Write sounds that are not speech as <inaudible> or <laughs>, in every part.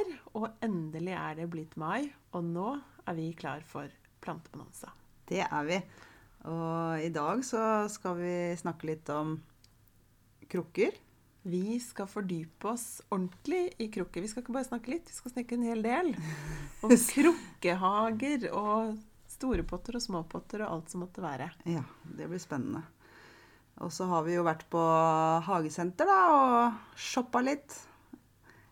her, og endelig er det blitt mai. Og nå er vi klar for plantebonanza. Det er vi. Og i dag så skal vi snakke litt om krukker. Vi skal fordype oss ordentlig i krukker. Vi skal ikke bare snakke litt, vi skal snakke en hel del. <laughs> Om krukkehager og store potter og små potter og alt som måtte være. Ja, det blir spennende. Og så har vi jo vært på hagesenter da, og shoppa litt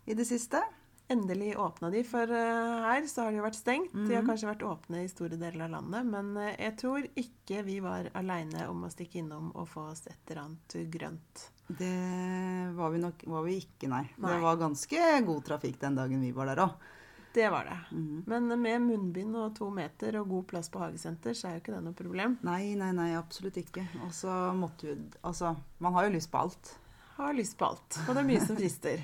i det siste. Endelig åpna de, for uh, her så har de jo vært stengt. De har kanskje vært åpne i store deler av landet, men uh, jeg tror ikke vi var aleine om å stikke innom og få oss et eller annet grønt. Det var vi nok var vi ikke, nei. Nei. Det var ganske god trafikk den dagen vi var der òg. Det var det. Men med munnbind og to meter og god plass på hagesenter, så er jo ikke det noe problem. Nei, nei, nei, absolutt ikke. Og så måtte jo Altså, man har jo lyst på alt. Har lyst på alt. Og det er mye som <laughs> frister.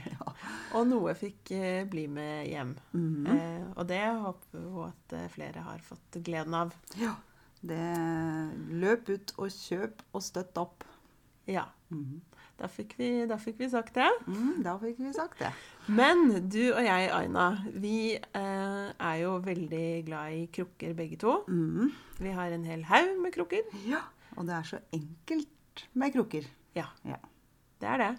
Og noe fikk eh, bli med hjem. eh, og det håper vi at eh, flere har fått gleden av. Ja. Det Løp ut og kjøp og støtt opp. Ja. Da fikk, vi, da fikk vi sagt det. Mm, da fikk vi sagt det. Men du og jeg, Aina, vi eh, er jo veldig glad i krukker begge to. Mm. Vi har en hel haug med krukker. Ja. Og det er så enkelt med krukker. Ja, Ja. Det er det.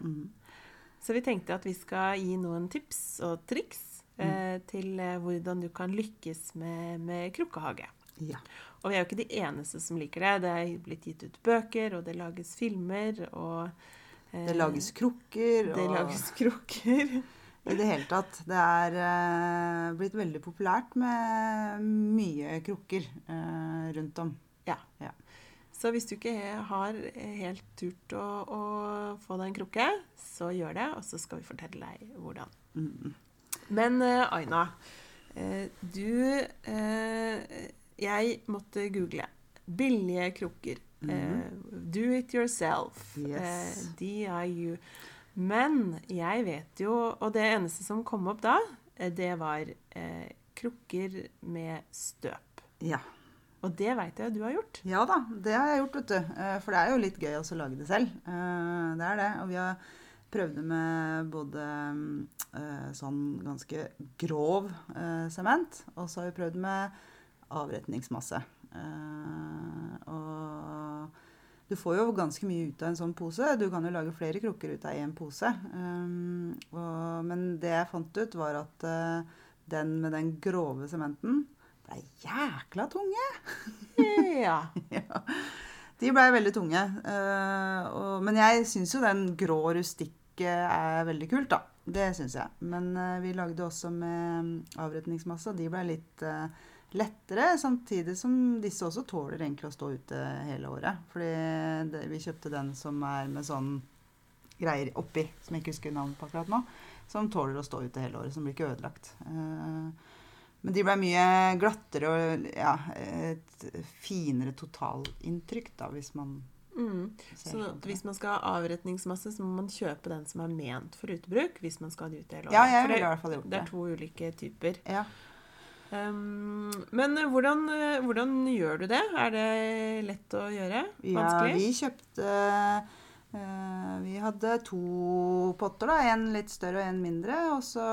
Så vi tenkte at vi skal gi noen tips og triks eh, til eh, hvordan du kan lykkes med, med krukkehage. Ja. Og vi er jo ikke de eneste som liker det. Det er blitt gitt ut bøker, og det lages filmer, og eh, Det lages krukker. det og lages krukker. <laughs> I det hele tatt. Det er eh, blitt veldig populært med mye krukker eh, rundt om. Ja. Ja. Så hvis du ikke har helt turt å, å få deg en krukke, så gjør det, og så skal vi fortelle deg hvordan. Mm. Men eh, Aina, eh, du eh, Jeg måtte google billige krukker. Mm. do it yourself. Yes. DIU. Men jeg vet jo Og det eneste som kom opp da, det var krukker med støp. Ja. Og det veit jeg du har gjort. ja da, det har jeg gjort, vet du. Eh, For det er jo litt gøy også å lage det selv. Eh, Det er det. Og vi har prøvd med både eh, sånn ganske grov sement, og så har vi prøvd med avretningsmasse. Og du får jo ganske mye ut av en sånn pose. Du kan jo lage flere krukker ut av én pose. Men det jeg fant ut, var at den med den grove sementen ble jækla tunge. <laughs> Ja. ja. De blei veldig tunge. eh, men jeg syns jo den grå rustikke er veldig kult, da. Det syns jeg. Men eh, vi lagde også med mm, avretningsmasse, og de blei litt eh, lettere. Samtidig som disse også tåler egentlig å stå ute hele året. Fordi det, vi kjøpte den som er med sånn greier oppi, som jeg ikke husker navnet på akkurat nå. Som tåler å stå ute hele året, som blir ikke ødelagt. Eh, men de ble mye glattere og ja, et finere totalinntrykk, da, hvis man Mm. Så sånn hvis man skal ha avretningsmasse, så må man kjøpe den som er ment for utebruk. Hvis man skal ha det ut hele året. Ja, jeg ville i hvert fall gjort det det. er to ulike typer. Ja. Um, men eh, hvordan, eh, hvordan gjør du det? Er det lett å gjøre? ja, vi kjøpte eh, Vi hadde to potter, da. En litt større og en mindre. Og så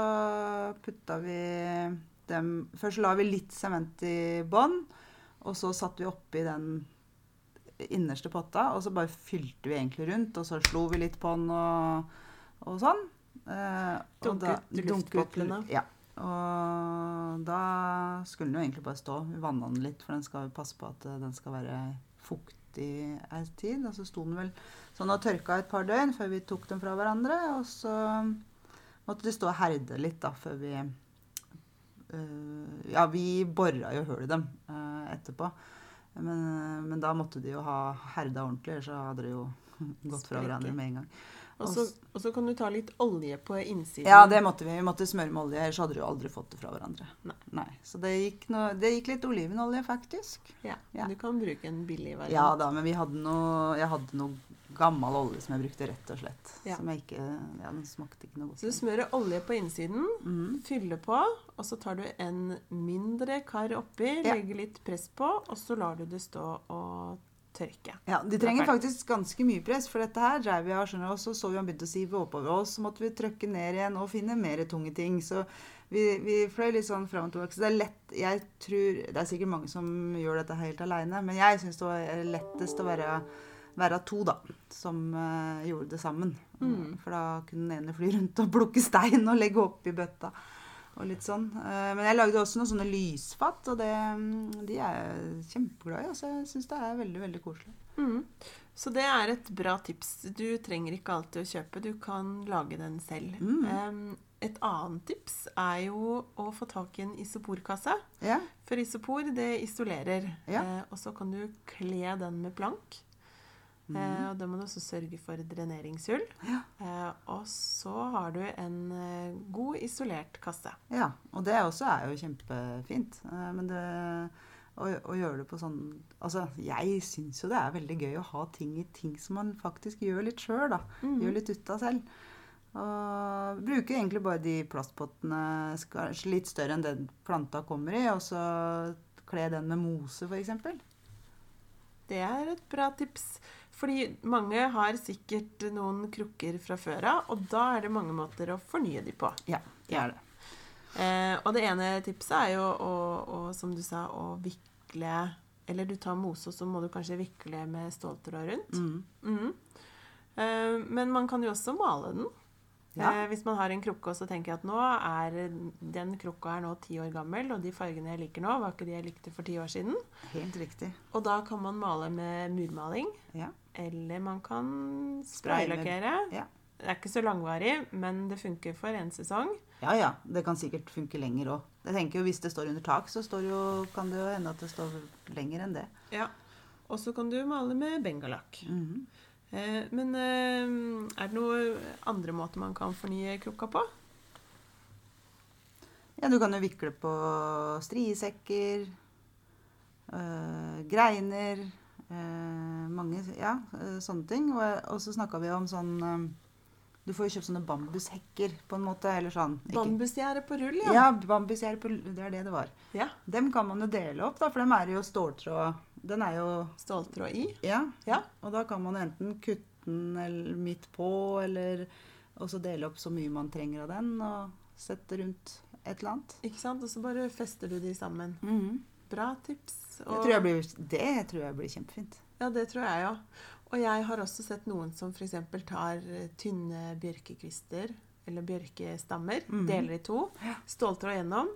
putta vi dem Først la vi litt sement i bånn, og så satte vi oppi den innerste potta, og så bare fylte vi egentlig rundt, og så slo vi litt på den og, og sånn. Eh, og da- ut luftboblene. Ja. Og da skulle den jo egentlig bare stå. Vi vanna den litt, for den skal passe på at eh, den skal være fuktig ei tid. Og så sto den vel sånn og tørka et par døgn før vi tok dem fra hverandre. Og så måtte de stå og herde litt da, før vi Ja, vi bora jo hull i dem eh, etterpå. Men, eh, men da måtte de jo ha herda ordentlig, ellers så hadde de jo <laughs> gått fra hverandre med en gang. Og så, og så kan du ta litt olje på innsiden. Ja, det måtte vi. Vi måtte smøre med olje, ellers hadde du jo aldri fått det fra hverandre. Nei. Så det gikk, noe, det gikk litt olivenolje, faktisk. Ja, Ja. Du kan bruke en billig variant. Ja da, men vi hadde noe, jeg hadde noe gammel olje som jeg brukte, rett og slett. Ja. Som jeg ikke Ja, den smakte ikke noe godt. Så du smører olje på innsiden, mm. fyller på, og så tar du en mindre kar oppi, Ja. legger litt press på, og så lar du det stå og tørke. Ja, De trenger faktisk ganske mye press, for dette her dreiv vi av, skjønner du, og så så vi han begynte å sive oppover oss, så måtte vi trykke ned igjen og finne mer tunge ting. Så vi, vi fløy litt sånn fram og tilbake. Så det er lett Jeg tror Det er sikkert mange som gjør dette helt aleine, men jeg syns det var lettest å være, være to, da, som uh, gjorde det sammen. Mm. For da kunne den ene fly rundt og plukke stein og legge oppi bøtta. Og litt sånn. Uh, Men jeg lagde også noen sånne lysfat, og det, mm, de er jeg kjempeglad i. Altså, jeg syns det er veldig, veldig koselig. Mm. Så det er et bra tips. Du trenger ikke alltid å kjøpe, du kan lage den selv. Mm. Um, et annet tips er jo å få tak i en isoporkasse. Ja, For isopor, det isolerer. Ja. Eh, og så kan du kle den med plank. Mm. Eh, og da må du også sørge for dreneringshull. Ja. Eh, og så har du en eh, god isolert kasse. ja. Og det også er jo kjempefint. Eh, Men det å, å gjøre det på sånn Altså, jeg syns jo det er veldig gøy å ha ting i ting som man faktisk gjør litt sjøl, da. Mm. Gjør litt ut av selv. Og bruker egentlig bare de plastpottene kanskje litt større enn den planta kommer i, og så kle den med mose, f.eks. Det er et bra tips. Fordi mange har sikkert noen krukker fra før av, og da er det mange måter å fornye de på. Ja, det er det. Eh, og det ene tipset er jo å, å, som du sa, å vikle Eller du tar mose, og så må du kanskje vikle med ståltråd rundt. Mm. Mm. Eh, men man kan jo også male den. Ja. Eh, hvis man har en krukke og så tenker jeg at nå er den krukka er nå ti år gammel, og de fargene jeg liker nå, var ikke de jeg likte for ti år siden. Helt riktig. Og da kan man male med murmaling. Ja. Eller man kan spraylakkere. ja. Det er ikke så langvarig, men det funker for en sesong. Ja, ja. Det kan sikkert funke lenger òg. Jeg tenker jo Hvis det står under tak, så står jo, kan det jo hende at det står lenger enn det. Ja. Og så kan du male med bengalakk. Mhm. Eh, men eh, er det noen andre måter man kan fornye krukka på? Ja, du kan jo vikle på striesekker, øh, greiner øh, Mange Ja, øh, sånne ting. Og, så snakka vi om sånn Du får jo kjøpt sånne bambushekker, på en måte. Eller sånn. Bambusgjerde på rull, Ja, bambusgjerde på Det er det det var. ja. Dem kan man jo dele opp, da, for dem er jo ståltråd Den er jo Ståltråd i. Ja. Ja. Og da kan man enten kutte den eller midt på, eller også dele opp så mye man trenger av den, og sette rundt et eller annet. Ikke sant? Og så bare fester du de sammen. Mhm. Bra tips. Det, tror jeg blir, det tror jeg blir kjempefint. Ja, det tror jeg òg. Og jeg har også sett noen som f.eks. tar eh, tynne bjørkekvister eller bjørkestammer, Mhm. deler i to, ståltråd gjennom,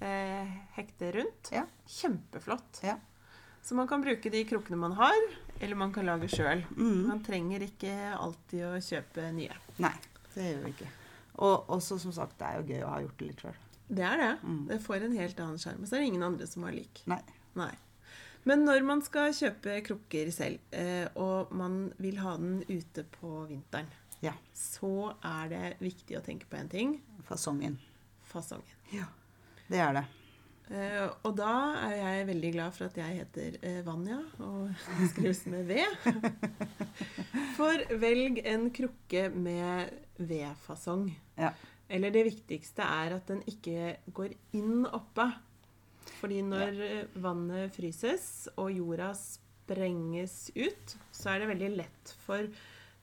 eh, hekter rundt. Ja. Kjempeflott. Ja. Så man kan bruke de krukkene man har, eller man kan lage sjøl. Mm. Man trenger ikke alltid å kjøpe nye. Nei, det gjør vi ikke. Og også som sagt, det er jo gøy å ha gjort det litt sjøl. Det er det. Mm. Det får en helt annen sjarm. Så er det ingen andre som har lik. Nei. Nei. Men når man skal kjøpe krukker selv, eh, og man vil ha den ute på vinteren, Ja. så er det viktig å tenke på en ting Fasongen. fasongen. Ja. Det er det. Eh, og da er jeg veldig glad for at jeg heter uh, Vanja og <laughs> skrives med V. <laughs> For velg en krukke med V-fasong. Ja. Eller det viktigste er at den ikke går inn oppe. Fordi når ja. vannet fryses og jorda sprenges ut, så er det veldig lett for,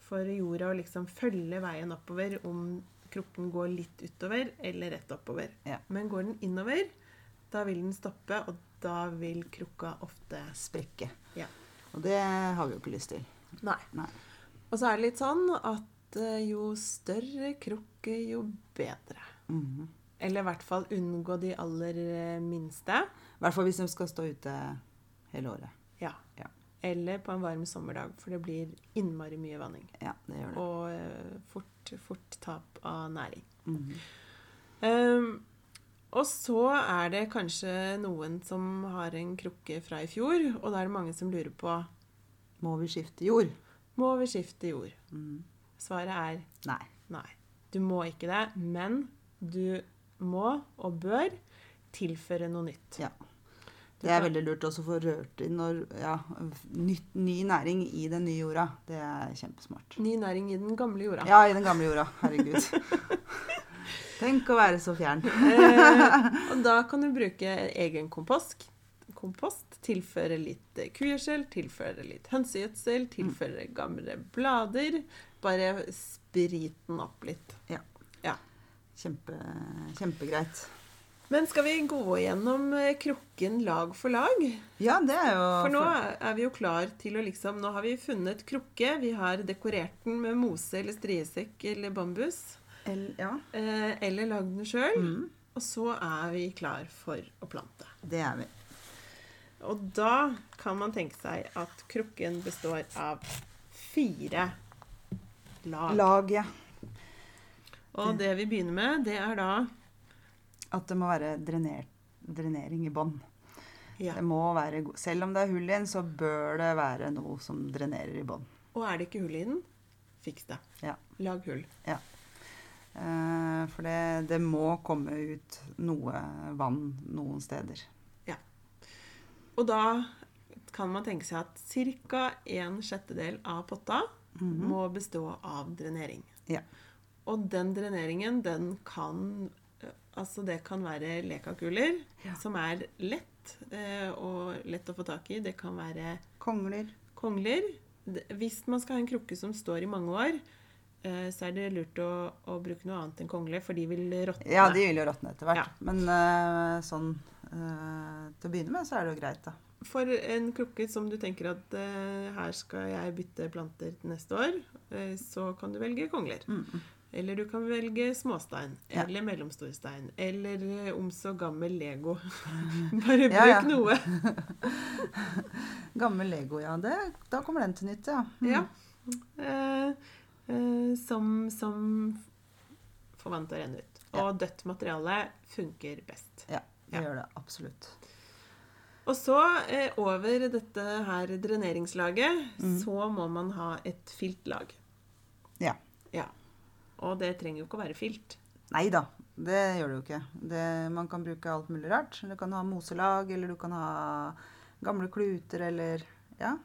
for jorda å liksom følge veien oppover om krukken går litt utover eller rett oppover. Ja. Men går den innover, da vil den stoppe, og da vil krukka ofte Sprekke. Ja. Og det har vi jo ikke lyst til. Nei. Nei. Og så er det litt sånn at eh, jo større krukke, jo bedre. Mhm. Eller i hvert fall unngå de aller eh, minste. I hvert fall hvis de skal stå ute hele året. Ja. Ja. Eller på en varm sommerdag, for det blir innmari mye vanning. Ja, det gjør det. Og eh, fort, fort tap av næring. Mhm. Ehm, og så er det kanskje noen som har en krukke fra i fjor, og da er det mange som lurer på Må vi skifte jord? må vi skifte jord. Mm. Svaret er Nei. nei. Du må ikke det, men du må og bør tilføre noe nytt. Ja. Det er veldig lurt også å få rørt inn når, ja, nytt, ny næring i den nye jorda. Det er kjempesmart. Ny næring i den gamle jorda. Ja, i den gamle jorda. Herregud. <laughs> Tenk å være så fjern. Eh, og da kan du bruke egen kompost, kompost Tilføre litt kugjødsel, tilføre litt hønsegjødsel, tilføre gamle blader. Bare sprit den opp litt. Kjempe, kjempegreit. Men skal vi gå gjennom eh, krukken lag for lag? Ja, det er jo For nå er vi jo klar til å liksom Nå har vi funnet krukke. Vi har dekorert den med mose eller striesekk eller bambus. El, Ja, Eh, eller lagd den sjøl. mm, Og så er vi klar for å plante. det er vi. Og da kan man tenke seg at krukken består av fire lag. Lag, ja. Og det vi begynner med, det er da At det må være drener, drenering i bånn. ja. Det må være, selv om det er hull i den, så bør det være noe som drenerer i bånn. Og er det ikke hull i den, fiks det. Ja. Lag hull. Eh, for det, det må komme ut noe vann noen steder. Og da kan man tenke seg at ca. en sjettedel av potta Mhm. må bestå av drenering. Ja. Og den dreneringen, den kan eh, Altså, det kan være lekakuler, Ja. som er lett eh, og lett å få tak i. Det kan være Kongler. kongler. Hvis man skal ha en krukke som står i mange år, eh, så er det lurt å, å bruke noe annet enn kongler, for de vil råtne. Ja, de vil jo råtne etter hvert. Ja. Men uh, sånn uh, til å begynne med, så er det jo greit, da. For en krukke som du tenker at uh, her skal jeg bytte planter til neste år, eh, så kan du velge kongler. Mm. Eller du kan velge småstein. Ja. Eller mellomstor stein. Eller eh, om så gammel Lego. <laughs> Bare bruk ja. noe. <laughs> Gammel Lego, ja. Det, da kommer den til nytte, ja. Mm. Ja. Eh, som, som får vann til å renne ut. Ja. Og dødt materiale funker best. Ja, det Ja. gjør det absolutt. Og så eh, over dette her dreneringslaget, Mm. så må man ha et filtlag. Ja. Ja. Og det trenger jo ikke å være filt. Nei da, det gjør det jo ikke. Det, man kan bruke alt mulig rart. Du kan ha moselag, eller du kan ha gamle kluter, eller Ja.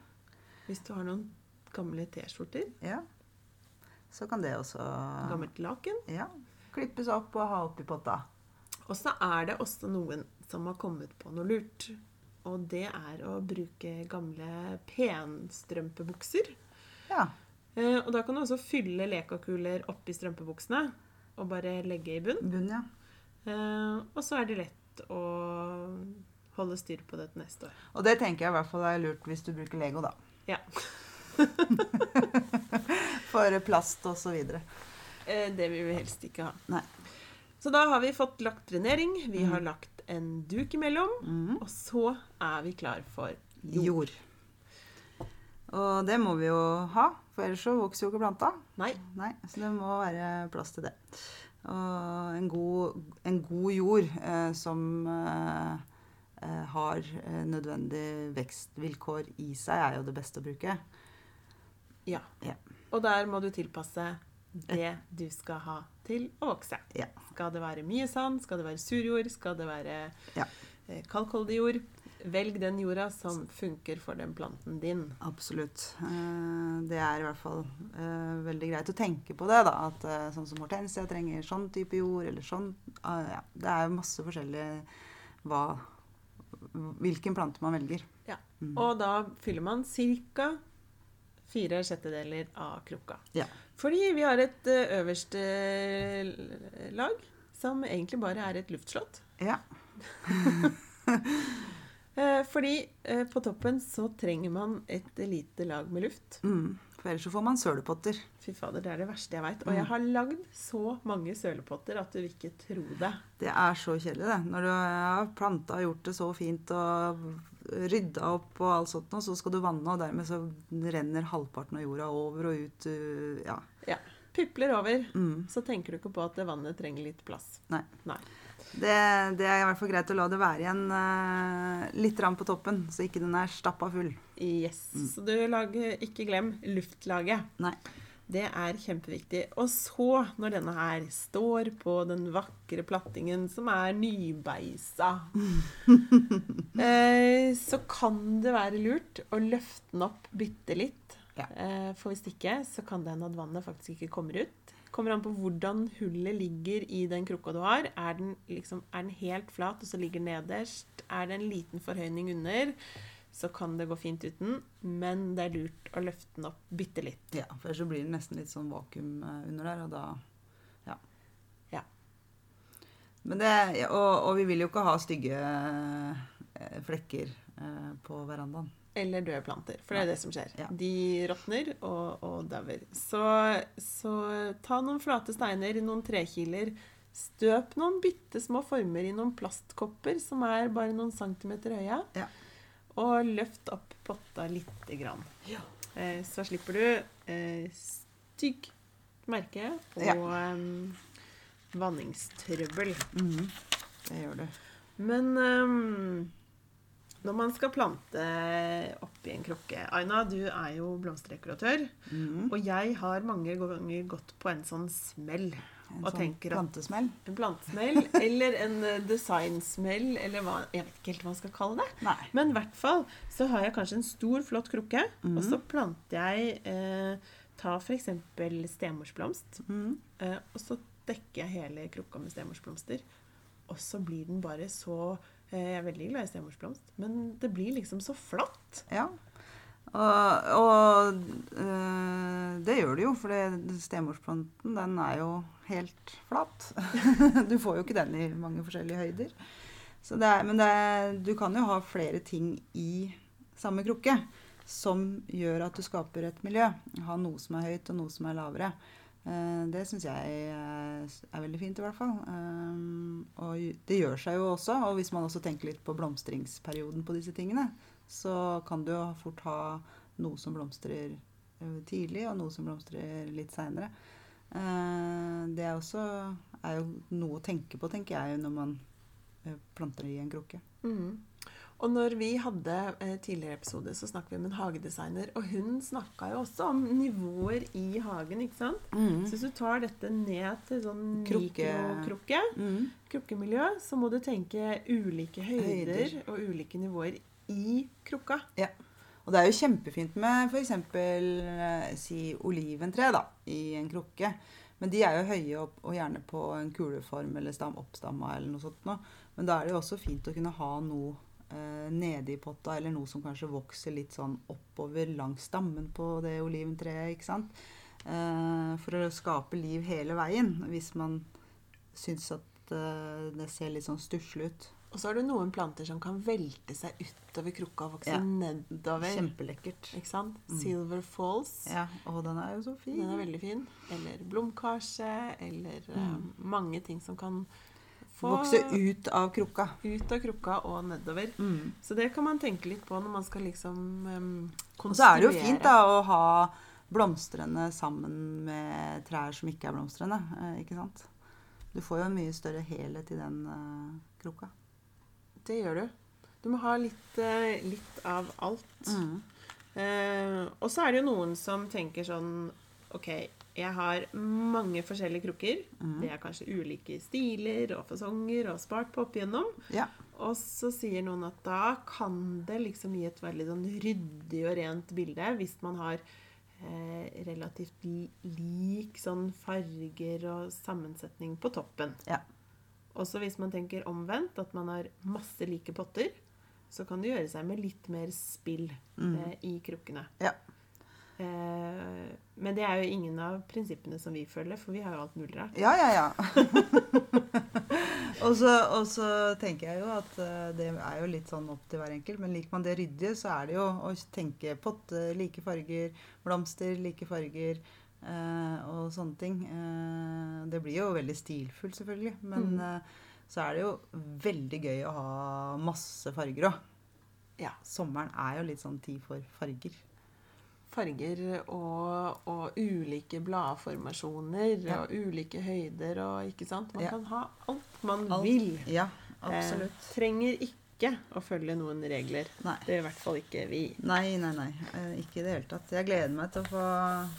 Hvis du har noen gamle T-skjorter, ja. Så kan det også gammelt laken. ja, klippes opp og ha oppi potta. Og så er det også noen som har kommet på noe lurt. Og det er å bruke gamle penstrømpebukser. Ja. Eh, og da kan du også fylle lekakuler oppi strømpebuksene og bare legge i bunn. Bunn, ja. Eh, og så er det lett å holde styr på det til neste år. Og det tenker jeg i hvert fall er lurt hvis du bruker Lego, da. Ja. <laughs> <laughs> For plast og så videre. Eh, det vil vi helst ikke ha. Nei. Så da har vi fått lagt drenering, vi Mm. har lagt en duk imellom, mm. og så er vi klar for jord. Jord. Og det må vi jo ha, for ellers så vokser jo ikke planta. Nei, Nei, så det må være plass til det. Og en god, en god jord eh, som eh, eh, har nødvendige nødvendig vekstvilkår i seg, er jo det beste å bruke. Ja. Ja. Og der må du tilpasse det du skal ha til å vokse. Ja. Skal det være mye sand? Skal det være surjord? Skal det være Ja. eh, kalkholdig jord? Velg den jorda som funker for den planten din. Absolutt. Eh, Det er i hvert fall eh, veldig greit å tenke på det. da, at Sånn som hortensia trenger sånn type jord, eller sånn. ah, ja. Det er masse forskjellig hvilken plante man velger. Ja. Mm. Og da fyller man ca. fire sjettedeler av krukka. Ja. Fordi vi har et eh, øverste lag som egentlig bare er et luftslott. Ja. <laughs> Eh, Fordi eh, på toppen så trenger man et lite lag med luft. Mm. For ellers så får man sølepotter. Fy fader, det er det verste jeg veit. Og Mm. jeg har lagd så mange sølepotter at du ikke tro det. Det er så kjedelig, det. Når du har planta og gjort det så fint og rydda opp og alt sånt, og så skal du vanne, og dermed så renner halvparten av jorda over og ut. Ja. Ja. Pipler over. Mm. Så tenker du ikke på at vannet trenger litt plass. Nei. Nei. Det, det er i hvert fall greit å la det være igjen uh, litt rann på toppen, så ikke den er stappa full. Yes. Mm. Så du lager, ikke glem luftlaget. Nei. Det er kjempeviktig. Og så, når denne her står på den vakre plattingen som er nybeisa, <laughs> eh, så kan det være lurt å løfte den opp bitte litt. Ja. Eh, for hvis ikke, så kan det hende at vannet faktisk ikke kommer ut. Kommer an på hvordan hullet ligger i den krukka du har. Er den, liksom, er den helt flat, og så ligger den nederst? Er det en liten forhøyning under? Så kan det gå fint uten, men det er lurt å løfte den opp bitte litt. Ja, for ellers så blir det nesten litt sånn vakuum eh, under der, og da Ja. Ja. Men det, og, og vi vil jo ikke ha stygge eh, flekker eh, på verandaen. Eller døde planter, for det er det som skjer. Ja. De råtner og, og dauer. Så, så ta noen flate steiner, noen trekiler. Støp noen bitte små former i noen plastkopper som er bare noen centimeter høye. Ja. Og løft opp potta lite grann. Ja. Eh, så slipper du eh, stygg merke og Ja. em, vanningstrøbbel. Mhm. Det gjør du. Men um, når man skal plante oppi en krukke Aina, du er jo blomsterdekoratør. Mm. Og jeg har mange ganger gått på en sånn smell. En Og sånn plantesmell. en plantesmell eller en eh, designsmell, eller hva Jeg vet ikke helt hva man skal kalle det. Nei. Men i hvert fall så har jeg kanskje en stor, flott krukke, og Mhm. så planter jeg eh, Ta f.eks. stemorsblomst. mm. Eh, og så dekker jeg hele krukka med stemorsblomster. Og så blir den bare så eh, Jeg er veldig glad i stemorsblomst, men det blir liksom så flatt. Ja. Og, og øh, det gjør det jo, for stemorsplanten den er jo helt flat. <laughs> du får jo ikke den i mange forskjellige høyder. Det er, men det er, du kan jo ha flere ting i samme krukke som gjør at du skaper et miljø. Ha noe som er høyt, og noe som er lavere. Eh, Det syns jeg er veldig fint, i hvert fall. Um, Og det gjør seg jo også. Og hvis man også tenker litt på blomstringsperioden på disse tingene, så kan du jo fort ha noe som blomstrer eh, tidlig, og noe som blomstrer litt seinere. Det er også er jo noe å tenke på, tenker jeg, når man eh, planter i en krukke. Mhm. Og når vi hadde eh, tidligere episode, så snakket vi med en hagedesigner. Og hun snakka jo også om nivåer i hagen, ikke sant? Så hvis du tar dette ned til sånn Krukke. mikrokrukke, Mm. krukkemiljø, så må du tenke ulike høyder, Høyder. og ulike nivåer i krukka. Og det er jo kjempefint med f.eks. Eh, si oliventre da, i en krukke. Men de er jo høye opp, og gjerne på en kuleform eller stam, oppstamma eller noe sånt. Nå. Men da er det jo også fint å kunne ha noe eh, nede i potta, eller noe som kanskje vokser litt sånn oppover langs stammen på det oliventreet. ikke sant? Eh, for å skape liv hele veien, hvis man syns at eh, det ser litt sånn stusslig ut. Og så har du noen planter som kan velte seg utover krukka og vokse Ja. nedover. Kjempelekkert. Ikke sant? Mm. Silver Falls. Ja, og den er jo så fin. Den er veldig fin. Eller blomkarse. Eller eh, Mm. mange ting som kan få Vokse ut av krukka. ut av krukka og nedover. Mm. Så det kan man tenke litt på når man skal liksom um, Og så er det jo fint da å ha blomstrende sammen med trær som ikke er blomstrende. Eh, ikke sant? Du får jo en mye større helhet i den uh, krukka. Det gjør du. Du må ha litt, uh, litt av alt. Mm. Uh, og så er det jo noen som tenker sånn OK, jeg har mange forskjellige krukker. Mm. Det er kanskje ulike stiler og fasonger og spart på opp igjennom. Ja. Og så sier noen at da kan det liksom gi et veldig sånn ryddig og rent bilde hvis man har eh, relativt lik sånn farger og sammensetning på toppen. Ja. Også hvis man tenker omvendt, at man har masse like potter, så kan det gjøre seg med litt mer spill Mm. eh, i krukkene. Ja. Eh, men det er jo ingen av prinsippene som vi følger, for vi har jo alt mulig rart. Ja, ja, ja. <laughs> og, så, og så tenker jeg jo at eh, det er jo litt sånn opp til hver enkelt. Men liker man det ryddige, så er det jo å tenke potte, like farger, blomster, like farger eh, og sånne ting. Eh, det blir jo veldig stilfullt, selvfølgelig. Men Mm. så er det jo veldig gøy å ha masse farger òg. Ja. Sommeren er jo litt sånn tid for farger. Farger og, og ulike bladformasjoner Ja. og ulike høyder og ikke sant. Man Ja. kan ha alt man Alt. vil. Ja, Eh, absolutt. trenger ikke å følge noen regler. Nei. Det gjør i hvert fall ikke vi. Nei, nei, nei. Eh, Ikke i det hele tatt. Jeg gleder meg til å få,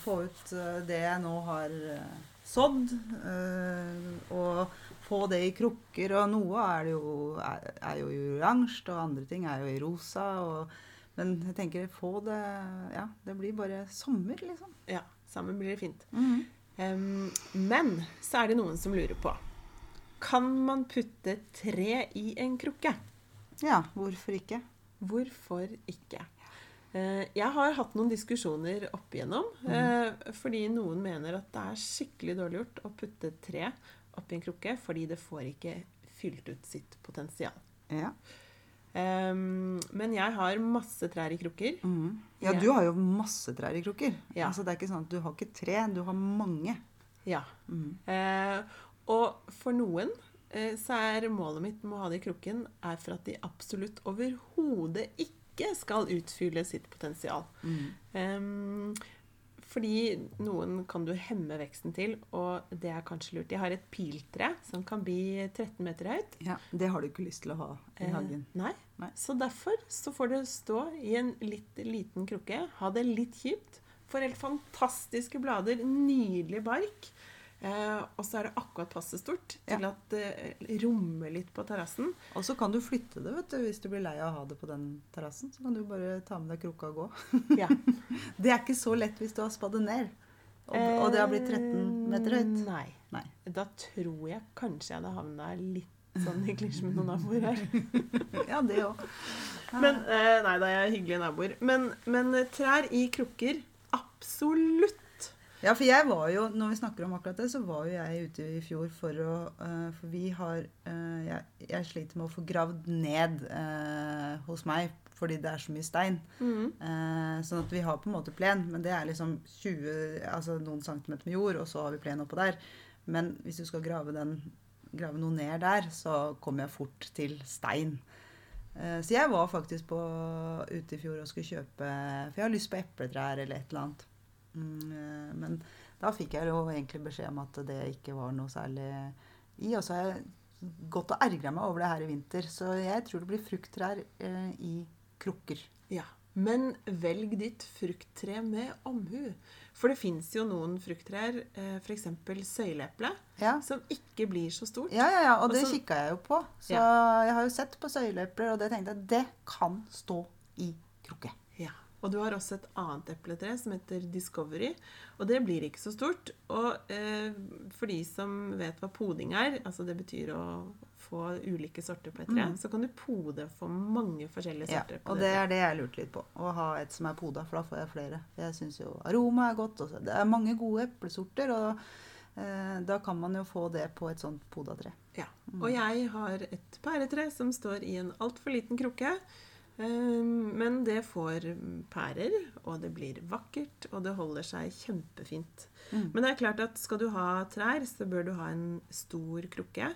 få ut eh, det jeg nå har eh, sådd. eh, Og få det i krukker. Og noe er, det jo, er, er jo i oransje, og andre ting er jo i rosa. Og, men jeg tenker få det Ja, det blir bare sommer, liksom. Ja, sammen blir det fint. Em, men så er det noen som lurer på Kan man putte tre i en krukke? Ja, hvorfor ikke? Hvorfor ikke? Eh, Jeg har hatt noen diskusjoner opp igjennom, mm. fordi noen mener at det er skikkelig dårlig gjort å putte tre oppi en krukke, fordi det får ikke fylt ut sitt potensial. Ja. Ehm, men jeg har masse trær i krukker. Mm. ja, du har jo masse trær i krukker. Ja. Altså, det er ikke sånn at du har ikke tre, du har mange. Ja. Mm. Uh, og for noen uh, så er målet mitt med å ha det i krukken er for at de absolutt overhodet ikke skal utfylle sitt potensial. Mm. Ehm, fordi noen kan du hemme veksten til, og det er kanskje lurt. Jeg har et piltre som kan bli 13 meter høyt. Ja, det har du ikke lyst til å ha i Eh, nei. Nei. Så derfor så får det stå i en litt liten krukke. Ha det litt kjipt. Får helt fantastiske blader, nydelig bark. Eh, og så er det akkurat passe stort til Ja. at det rommer litt på terrassen. Og så kan du flytte det vet du, hvis du blir lei av å ha det på den terrassen. Så kan du bare ta med deg krukka og gå. Ja. <laughs> Det er ikke så lett hvis du har spadet ned. Og, og det har blitt 13 meter høyt. Eh, Nei. Nei. Da tror jeg kanskje jeg hadde havna litt sånn i klisj med noen naboer her. <laughs> Ja, det òg. <laughs> Men, eh, nei, da er jeg hyggelige naboer. Men, men eh, trær i krukker, absolutt. Ja, for jeg var jo, når vi snakker om akkurat det, så var jo jeg ute i fjor for å uh, For vi har uh, jeg, jeg sliter med å få gravd ned uh, hos meg fordi det er så mye stein. Mm. Sånn at vi har på en måte plen, men det er liksom 20, altså noen centimeter med jord, og så har vi plen oppå der. Men hvis du skal grave, den, grave noe ned der, så kommer jeg fort til stein. Så jeg var faktisk på, ute i fjor og skulle kjøpe For jeg har lyst på epletrær eller et eller annet. Mm, eh, men da fikk jeg jo egentlig beskjed om at det ikke var noe særlig i. Og så har jeg gått og ergra meg over det her i vinter. Så jeg tror det blir frukttrær eh, i krukker. Ja. Men velg ditt frukttre med omhu. For det fins jo noen frukttrær, eh, f.eks. søyleeple, Ja. som ikke blir så stort. Ja, ja, ja, og Og det så- kikka jeg jo på. Så jeg har jo sett på søyleepler, og det tenkte jeg det kan stå i krukke. Ja. Og du har også et annet epletre som heter Discovery. Og det blir ikke så stort. Og eh, for de som vet hva poding er, altså det betyr å få ulike sorter på et tre, Mm. så kan du pode for mange forskjellige Ja, sorter. på og det er det jeg lurte litt på. Å ha et som er poda, for da får jeg flere. Jeg syns jo aroma er godt. Også. Det er mange gode eplesorter, og eh, da kan man jo få det på et sånt podatre. Ja. Og jeg har et pæretre som står i en altfor liten krukke. Eh, Men det får pærer, og det blir vakkert, og det holder seg kjempefint. Mm. Men det er klart at skal du ha trær, så bør du ha en stor krukke.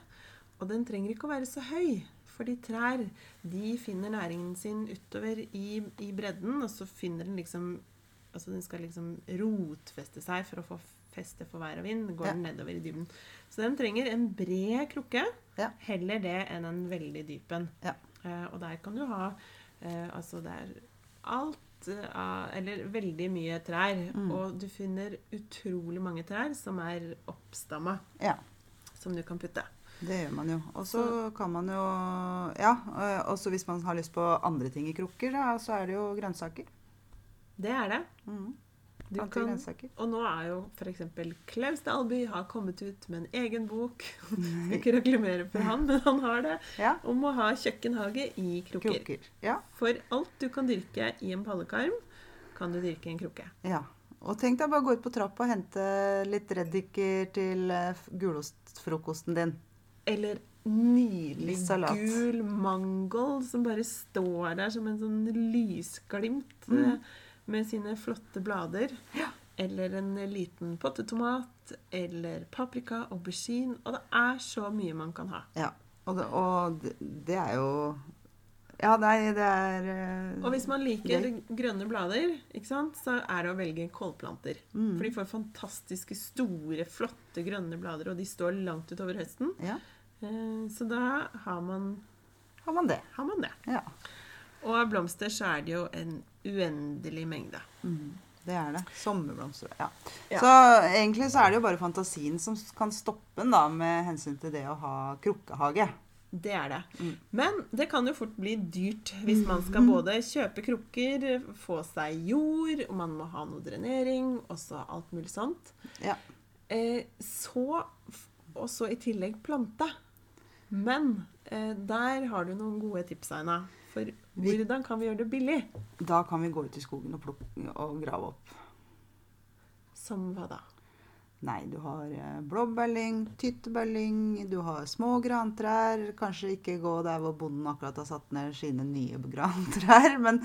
Og den trenger ikke å være så høy. Fordi trær de finner næringen sin utover i, i bredden, og så finner den liksom Altså den skal liksom rotfeste seg for å få feste for vær og vind. Går Ja. den nedover i dybden. Så den trenger en bred krukke. Ja. Heller det enn en veldig dyp en. Ja. Eh, og der kan du ha eh, Altså det er alt eh, av Eller veldig mye trær. Mm. Og du finner utrolig mange trær som er oppstamma, Ja, som du kan putte. det gjør man jo. Og så kan man jo Ja, og også hvis man har lyst på andre ting i krukker, da, så er det jo grønnsaker. Det er det. Mm. Du kan, og nå er jo f.eks. Klaus Dalby har kommet ut med en egen bok. <laughs> Skal ikke reklamere for han, men han har det. Ja, Om å ha kjøkkenhage i krukker. krukker. Ja, For alt du kan dyrke i en pallekarm, kan du dyrke i en krukke. ja. Og tenk deg bare å gå ut på trappa og hente litt reddiker til eh, gulostfrokosten din. Eller nydelig gul mangold som bare står der som en sånn lysglimt Mm. Med sine flotte blader. Eller en liten pottetomat. Eller paprika, aubergine. Og det er så mye man kan ha. Ja, og det, og det, det er jo Ja, nei, det er uh, Og hvis man liker grønne blader, sant, så er det å velge kålplanter. mm. For de får fantastiske, store, flotte grønne blader, og de står langt utover høsten. Ja, Eh, Så da har man, har man det. har man det. Ja. Og av blomster så er det jo en uendelig mengde. Mm. Det er det. Sommerblomster. Ja. Ja. Så egentlig så er det jo bare fantasien som kan stoppe en da, med hensyn til det å ha krukkehage. Det er det. Mm. Men det kan jo fort bli dyrt hvis man skal både kjøpe krukker, få seg jord, og man må ha noe drenering, og så alt mulig sånt. Ja. Eh, så Og så i tillegg plante. Men eh, der har du noen gode tips, Aina. For hvordan kan vi gjøre det billig? Da kan vi gå ut i skogen og, plukke, og grave opp. Som hva da? Nei, du har eh, blåbærlyng, tyttebærlyng, du har små grantrær. Kanskje ikke gå der hvor bonden akkurat har satt ned sine nye grantrær, <laughs> men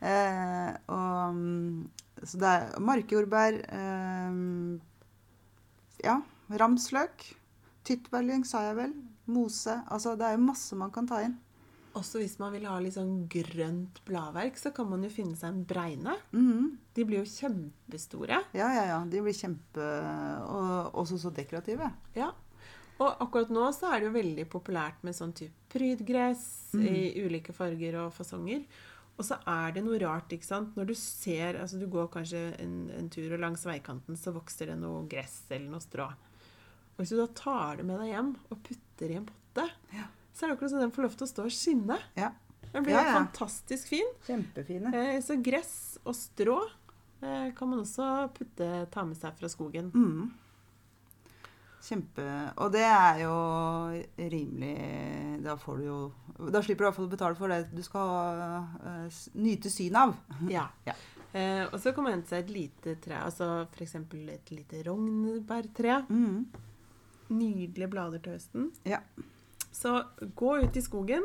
eh, og, mm, Så det er markjordbær eh, Ja, ramsløk. Tyttebærlyng, sa jeg vel. Mose. Altså, det er jo masse man kan ta inn. Også hvis man vil ha litt sånn grønt bladverk, så kan man jo finne seg en bregne. Mm. De blir jo kjempestore. Ja, ja, ja. De blir kjempe Og også så dekorative. Ja. Og akkurat nå så er det jo veldig populært med sånn type prydgress i ulike farger og fasonger. Og så er det noe rart, ikke sant. Når du ser Altså du går kanskje en, en tur, og langs veikanten så vokser det noe gress eller noe strå. Og hvis du da tar det med deg hjem og putter i en potte, Ja. Så er det akkurat som den får lov til å stå og skinne. Ja. Den blir Ja, ja. fantastisk fin. Kjempefine. Eh, Så gress og strå eh, kan man også putte, ta med seg fra skogen. Mm. Kjempe Og det er jo rimelig Da får du jo Da slipper du i hvert fall å betale for det du skal eh, nyte syn av. Ja. <laughs> Ja. Eh, og så kan man hente seg et lite tre, altså f.eks. et lite rognbærtre. Mm. Nydelige blader til høsten. Ja. Så gå ut i skogen.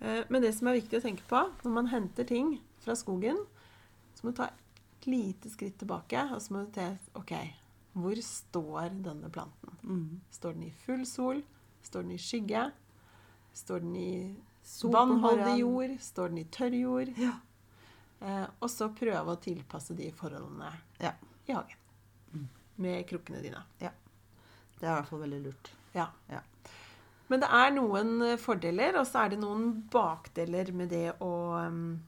Eh, men det som er viktig å tenke på når man henter ting fra skogen, så må du ta et lite skritt tilbake, og så må du se OK, hvor står denne planten? Mm. Står den i full sol? Står den i skygge? Står den i vannholdig jord? Står den i tørr jord? Ja. Eh, og så prøve å tilpasse de forholdene Ja. i hagen. Med krukkene dine. Det er i hvert fall veldig lurt. Ja. Ja. Men det er noen eh, fordeler, og så er det noen bakdeler med det å um,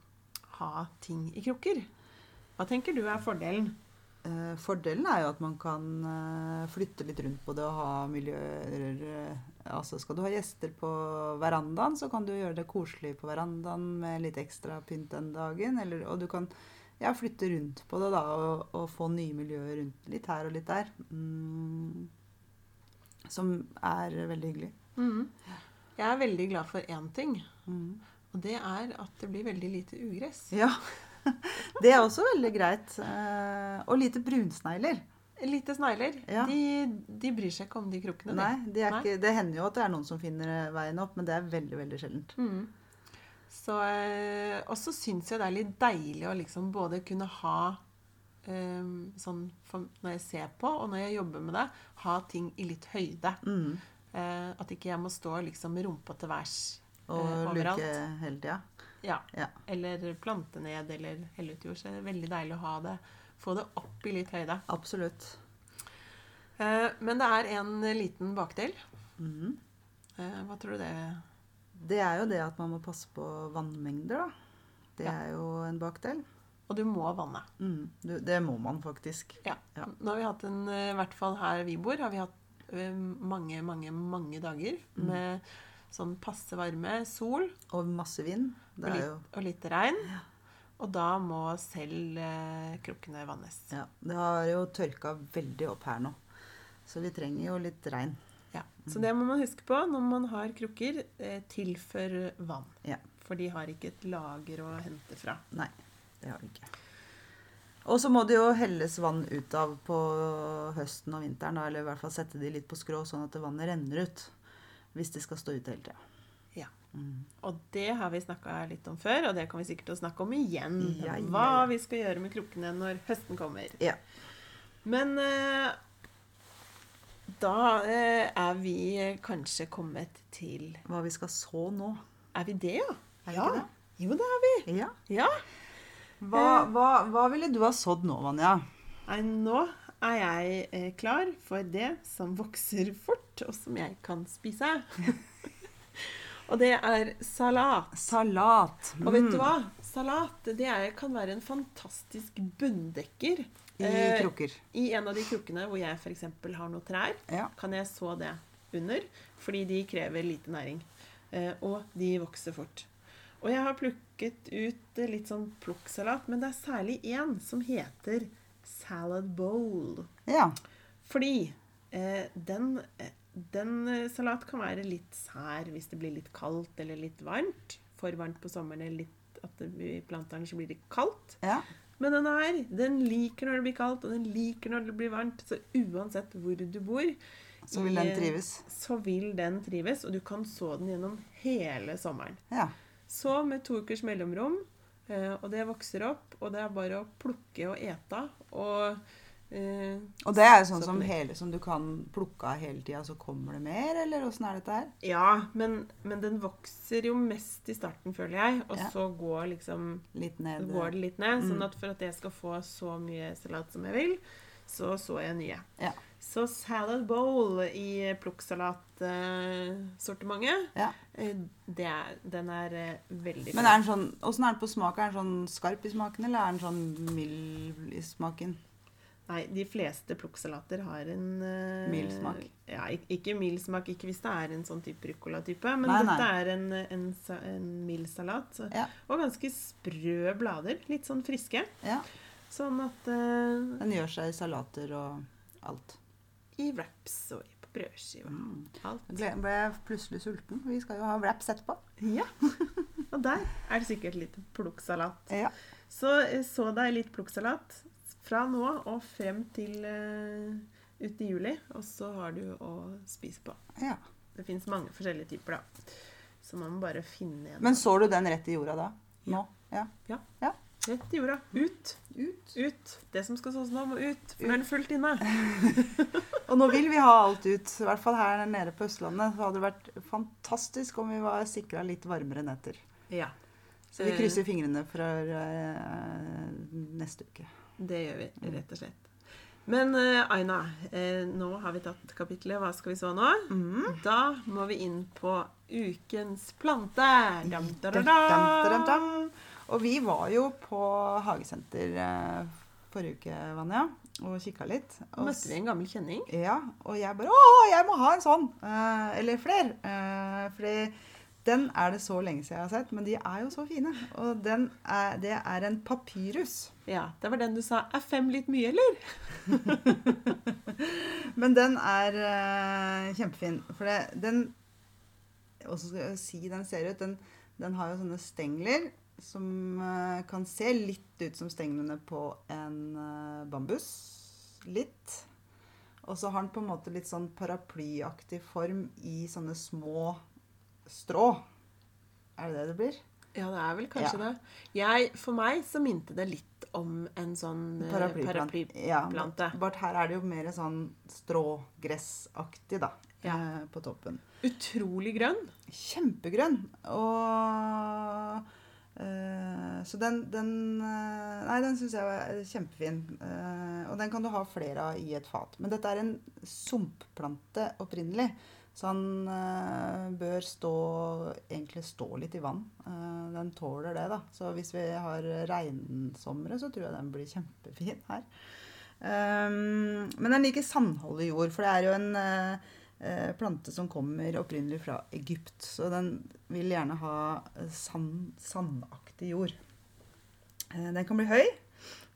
ha ting i krukker. Hva tenker du er fordelen? Eh, fordelen er jo at man kan eh, flytte litt rundt på det og ha miljøer Altså skal du ha gjester på verandaen, så kan du gjøre det koselig på verandaen med litt ekstra pynt den dagen. Eller, og du kan ja, flytte rundt på det da, og, og få nye miljøer rundt litt her og litt der. Mm, som er veldig hyggelig. Mhm. Jeg er veldig glad for én ting, Mm. og det er at det blir veldig lite ugress. Ja. <laughs> Det er også veldig greit. Eh, og lite brunsnegler. Lite snegler. Ja. De, de bryr seg ikke om de krukkene. Nei, de Nei. ikke, det hender jo at det er noen som finner veien opp, men det er veldig, veldig sjeldent. Mm. Så, eh, og så syns jeg det er litt deilig å liksom både kunne ha eh, sånn for når jeg ser på, og når jeg jobber med det, ha ting i litt høyde. Mm. Eh, at ikke jeg må stå liksom med rumpa til værs Og eh, luke overalt. hele tida. Ja. Ja. Eller plante ned, eller helle ut jord. Så det er veldig deilig å ha det. Få det opp i litt høyde. Absolutt. Eh, men det er en liten bakdel. Mm. Eh, hva tror du det Det er jo det at man må passe på vannmengder, da. Det Ja. er jo en bakdel. Og du må vanne. Mm. Du, det må man faktisk. Ja. Ja. Nå har vi hatt en, eh, i hvert fall her vi bor, har vi hatt mange, mange, mange dager Mm. med sånn passe varme, sol Og masse vind. Det og er litt, jo og litt regn. Og da må selv eh, krukkene vannes. ja, Det har jo tørka veldig opp her nå. Så vi trenger jo litt regn. Ja. Så det må man huske på når man har krukker. Eh, tilfør vann. Ja. For de har ikke et lager å hente fra. Nei, det har de ikke. Og så må det jo helles vann ut av på høsten og vinteren, da, eller i hvert fall sette de litt på skrå, sånn at vannet renner ut. Hvis de skal stå ute hele tida. Ja. Mm. Og det har vi snakka litt om før, og det kan vi sikkert snakke om igjen. Ja, ja, Hva vi skal gjøre med krukkene når høsten kommer. Ja. Men eh, da eh, er vi kanskje kommet til Hva vi skal så nå. Er vi det, ja? Er ja. det? Jo, det er vi. Ja. Ja. Hva, hva, hva ville du ha sådd nå, Vanja? Nei, nå er jeg eh, klar for det som vokser fort, og som jeg kan spise. <laughs> og det er salat. Salat. Og vet du Mm. hva? Salat det er, kan være en fantastisk bunndekker. I Eh, krukker. I en av de krukkene hvor jeg f.eks. har noen trær, Ja. kan jeg så det under, fordi de krever lite næring. Eh, og de vokser fort. Og jeg har plukket ut eh, litt sånn plukksalat, men det er særlig én som heter salad bowl. ja. Fordi eh, den eh, den salat kan være litt sær hvis det blir litt kaldt eller litt varmt. For varmt på sommeren eller litt, at det plantene ikke blir det kaldt. Ja. Men den her, den liker når det blir kaldt, og den liker når det blir varmt. Så uansett hvor du bor, Så vil den trives. så vil den trives, og du kan så den gjennom hele sommeren. Ja. Så med to ukers mellomrom, eh, og det vokser opp, og det er bare å plukke og ete. Og eh, Og det er jo sånn som, hele, som du kan plukke av hele tida, så kommer det mer, eller åssen er dette her? Ja, men, men den vokser jo mest i starten, føler jeg. Og Ja. så går liksom ned? går det litt ned. Sånn Mm. at for at jeg skal få så mye salat som jeg vil, så så jeg nye. Ja. Så salad bowl i plukksalatsortimentet, Ja. eh, det er, den er eh, veldig Men er den sånn, åssen er den på smak? Er den sånn skarp i smaken, eller er den sånn mild i smaken? Nei, de fleste plukksalater har en uh, Mild smak. Ja, ikke mild smak, ikke hvis det er en sånn type ruccola-type. Men Nei, nei. dette er en, en, en mild salat. Så, Ja. Og ganske sprø blader. Litt sånn friske. Ja. Sånn at uh, Den gjør seg i salater og alt. I wraps og på brødskiva. Mm. Alt. Jeg ble- plutselig sulten. Vi skal jo ha wraps etterpå. Ja. <laughs> Og der er det sikkert litt plukksalat. Ja. Så eh, så deg litt plukksalat fra nå og frem til uh, ut i juli. Og så har du å spise på. ja. Det fins mange forskjellige typer, da. Så man må bare finne en. Men så du den rett i jorda da? Nå? Ja. Rett i jorda. Ut. Ut. Ut. Det som skal sås nå, må ut. For nå er det fullt inne. <laughs> Og nå vil vi ha alt ut. I hvert fall her nede på Østlandet. Så hadde det vært fantastisk om vi var sikra litt varmere netter. Ja. Så vi Eh, krysser fingrene for uh, neste uke. Det gjør vi, rett og slett. Men uh, Aina, uh, nå har vi tatt kapitlet 'Hva skal vi så nå?' Mm. Da må vi inn på ukens plante. Dam, da, da, Dam, da. dam, dam, dam. Og vi var jo på hagesenter eh, forrige uke, Vanja, og kikka litt. Og møtte vi en gammel kjenning. Ja, og jeg bare Å, jeg må ha en sånn! Eh, eller flere. Eh, fordi den er det så lenge siden jeg har sett, men de er jo så fine. Og den er, det er en papyrus. Ja, Det var den du sa. Er fem litt mye, eller? <laughs> Men den er eh, kjempefin. For det, den Åssen skal jeg si den ser ut? Den, den har jo sånne stengler som eh, kan se litt ut som stenglene på en eh, bambus. Litt. Og så har den på en måte litt sånn paraplyaktig form i sånne små strå. Er det det det blir? Ja, det er vel kanskje Ja. det. Jeg, for meg så minte det litt om en sånn paraplyplante. Paraplyplante. Ja, bare her er det jo mer sånn strågressaktig, da. Ja. eh, På toppen. Utrolig grønn. Kjempegrønn. Og eh, Så den, den eh, Nei, den syns jeg var kjempefin. Eh, og den kan du ha flere av i et fat. Men dette er en sumpplante opprinnelig. Så han eh, bør stå egentlig stå litt i vann. Eh, den tåler det, da. Så hvis vi har regnsomre, så tror jeg den blir kjempefin her. Men den liker sandholdig jord, for det er jo en eh, eh, plante som kommer opprinnelig fra Egypt. Så den vil gjerne ha eh, sand, sandaktig jord. Eh, den kan bli høy.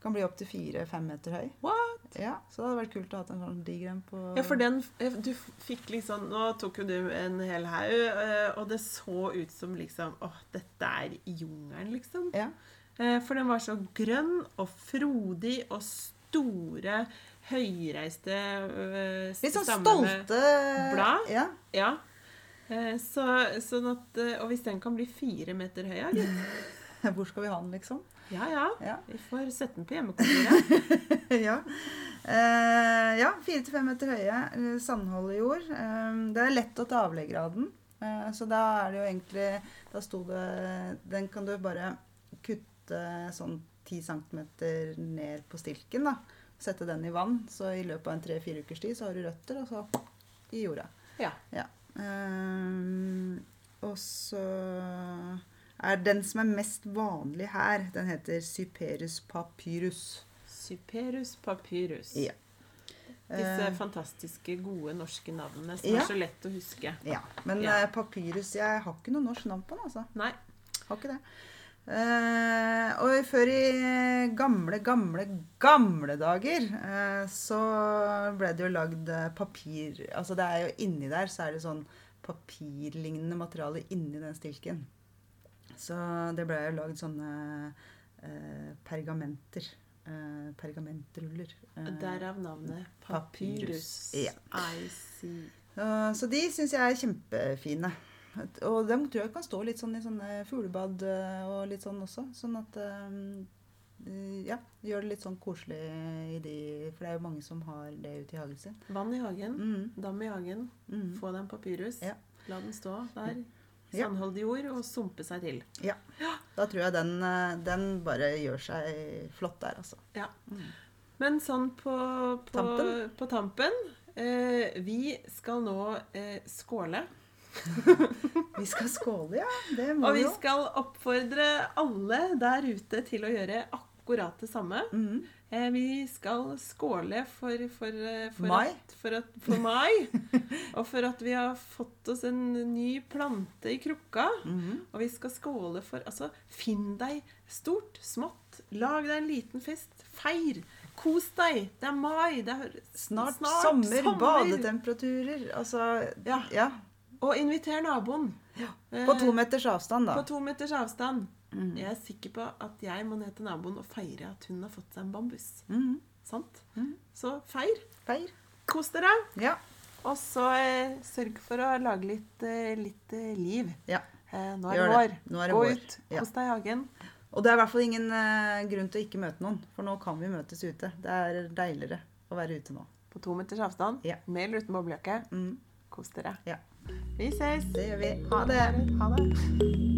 Kan bli opptil fire-fem meter høy. What? Ja, Så det hadde vært kult å ha en sånn diger en på Ja, for den eh, Du fikk liksom Nå tok jo du en hel haug, eh, og det så ut som liksom Åh, dette er jungelen, liksom. Ja. Eh, For den var så grønn og frodig og store, høyreiste eh, Litt sånn stolte blad? Ja. Ja. Eh, Så, sånn at, eh, og hvis den kan bli fire meter høy, ja. <laughs> Hvor skal vi ha den, liksom? Ja, ja. Ja. Vi får sette den på hjemmekontoret. <laughs> ja. Eh, ja, fire til fem meter høye. Sandhold i jord. Eh, det er lett å ta avlegger av den. Eh, så da er det jo egentlig Da sto det Den kan du bare kutte sånn 10 cm ned på stilken, da. Sette den i vann. Så i løpet av en tre-fire ukers tid så har du røtter, og så i jorda. Ja. Ja. Um, og så er den som er mest vanlig her, den heter Cyperus papyrus. Syperus papyrus. Ja. Disse Eh, fantastiske, gode norske navnene som ja. er så lett å huske. ja. Men eh, papyrus Jeg har ikke noe norsk navn på den, altså. Nei. Har ikke det. Eh, og før i gamle, gamle, gamle dager eh, så ble det jo lagd eh, papir Altså det er jo inni der så er det sånn papirlignende materiale inni den stilken. Så det ble jo lagd sånne eh, pergamenter. Eh, pergamentruller. Eh, Derav navnet Papyrus. papyrus. Ja. I see. Så de syns jeg er kjempefine. Og dem tror jeg kan stå litt sånn i sånne fuglebad uh, og litt sånn også. Sånn at uh, Ja, gjør det litt sånn koselig i de For det er jo mange som har det ute i hagen sin. Vann i hagen, Mm, dam i hagen, mm. få en papyrus. Ja. La den stå der. Sandholdig jord og sumpe seg til. Ja. Da tror jeg den, uh, den bare gjør seg flott der, altså. Ja. Mm. Men sånn på, på Tampen? På tampen eh, vi skal nå eh, skåle. <laughs> Vi skal skåle, ja. Det må Og vi skal oppfordre alle der ute til å gjøre akkurat det samme. Mm. Eh, vi skal skåle for, for, eh, for, Mai. At, for, at, for mai. <laughs> og for at vi har fått oss en ny plante i krukka. Mhm. Og vi skal skåle for Altså, finn deg stort, smått. Lag deg en liten fest. Feir. Kos deg. Det er mai. Det er Snart, Snart sommer, sommer. badetemperaturer. Altså Ja. ja. Og inviter naboen. På to meters avstand, da. På to meters avstand. Mm. Jeg er sikker på at jeg må ned til naboen og feire at hun har fått seg en bambus. Mm. Sant? Mm. Så feir. Feir. Kos dere. Ja. Og så eh, sørg for å lage litt, eh, litt eh, liv. Ja. Eh, nå er Gjør det vår. Nå er det Gå vår. ut. Ja. Kos deg i hagen. Og det er i hvert fall ingen eh, grunn til å ikke møte noen, for nå kan vi møtes ute. Det er deiligere å være ute nå. På to meters avstand. Ja. Med eller uten boblejakke. Mm, Kos dere. Ja. Vi ses. det gjør vi. Ha det. Ha det.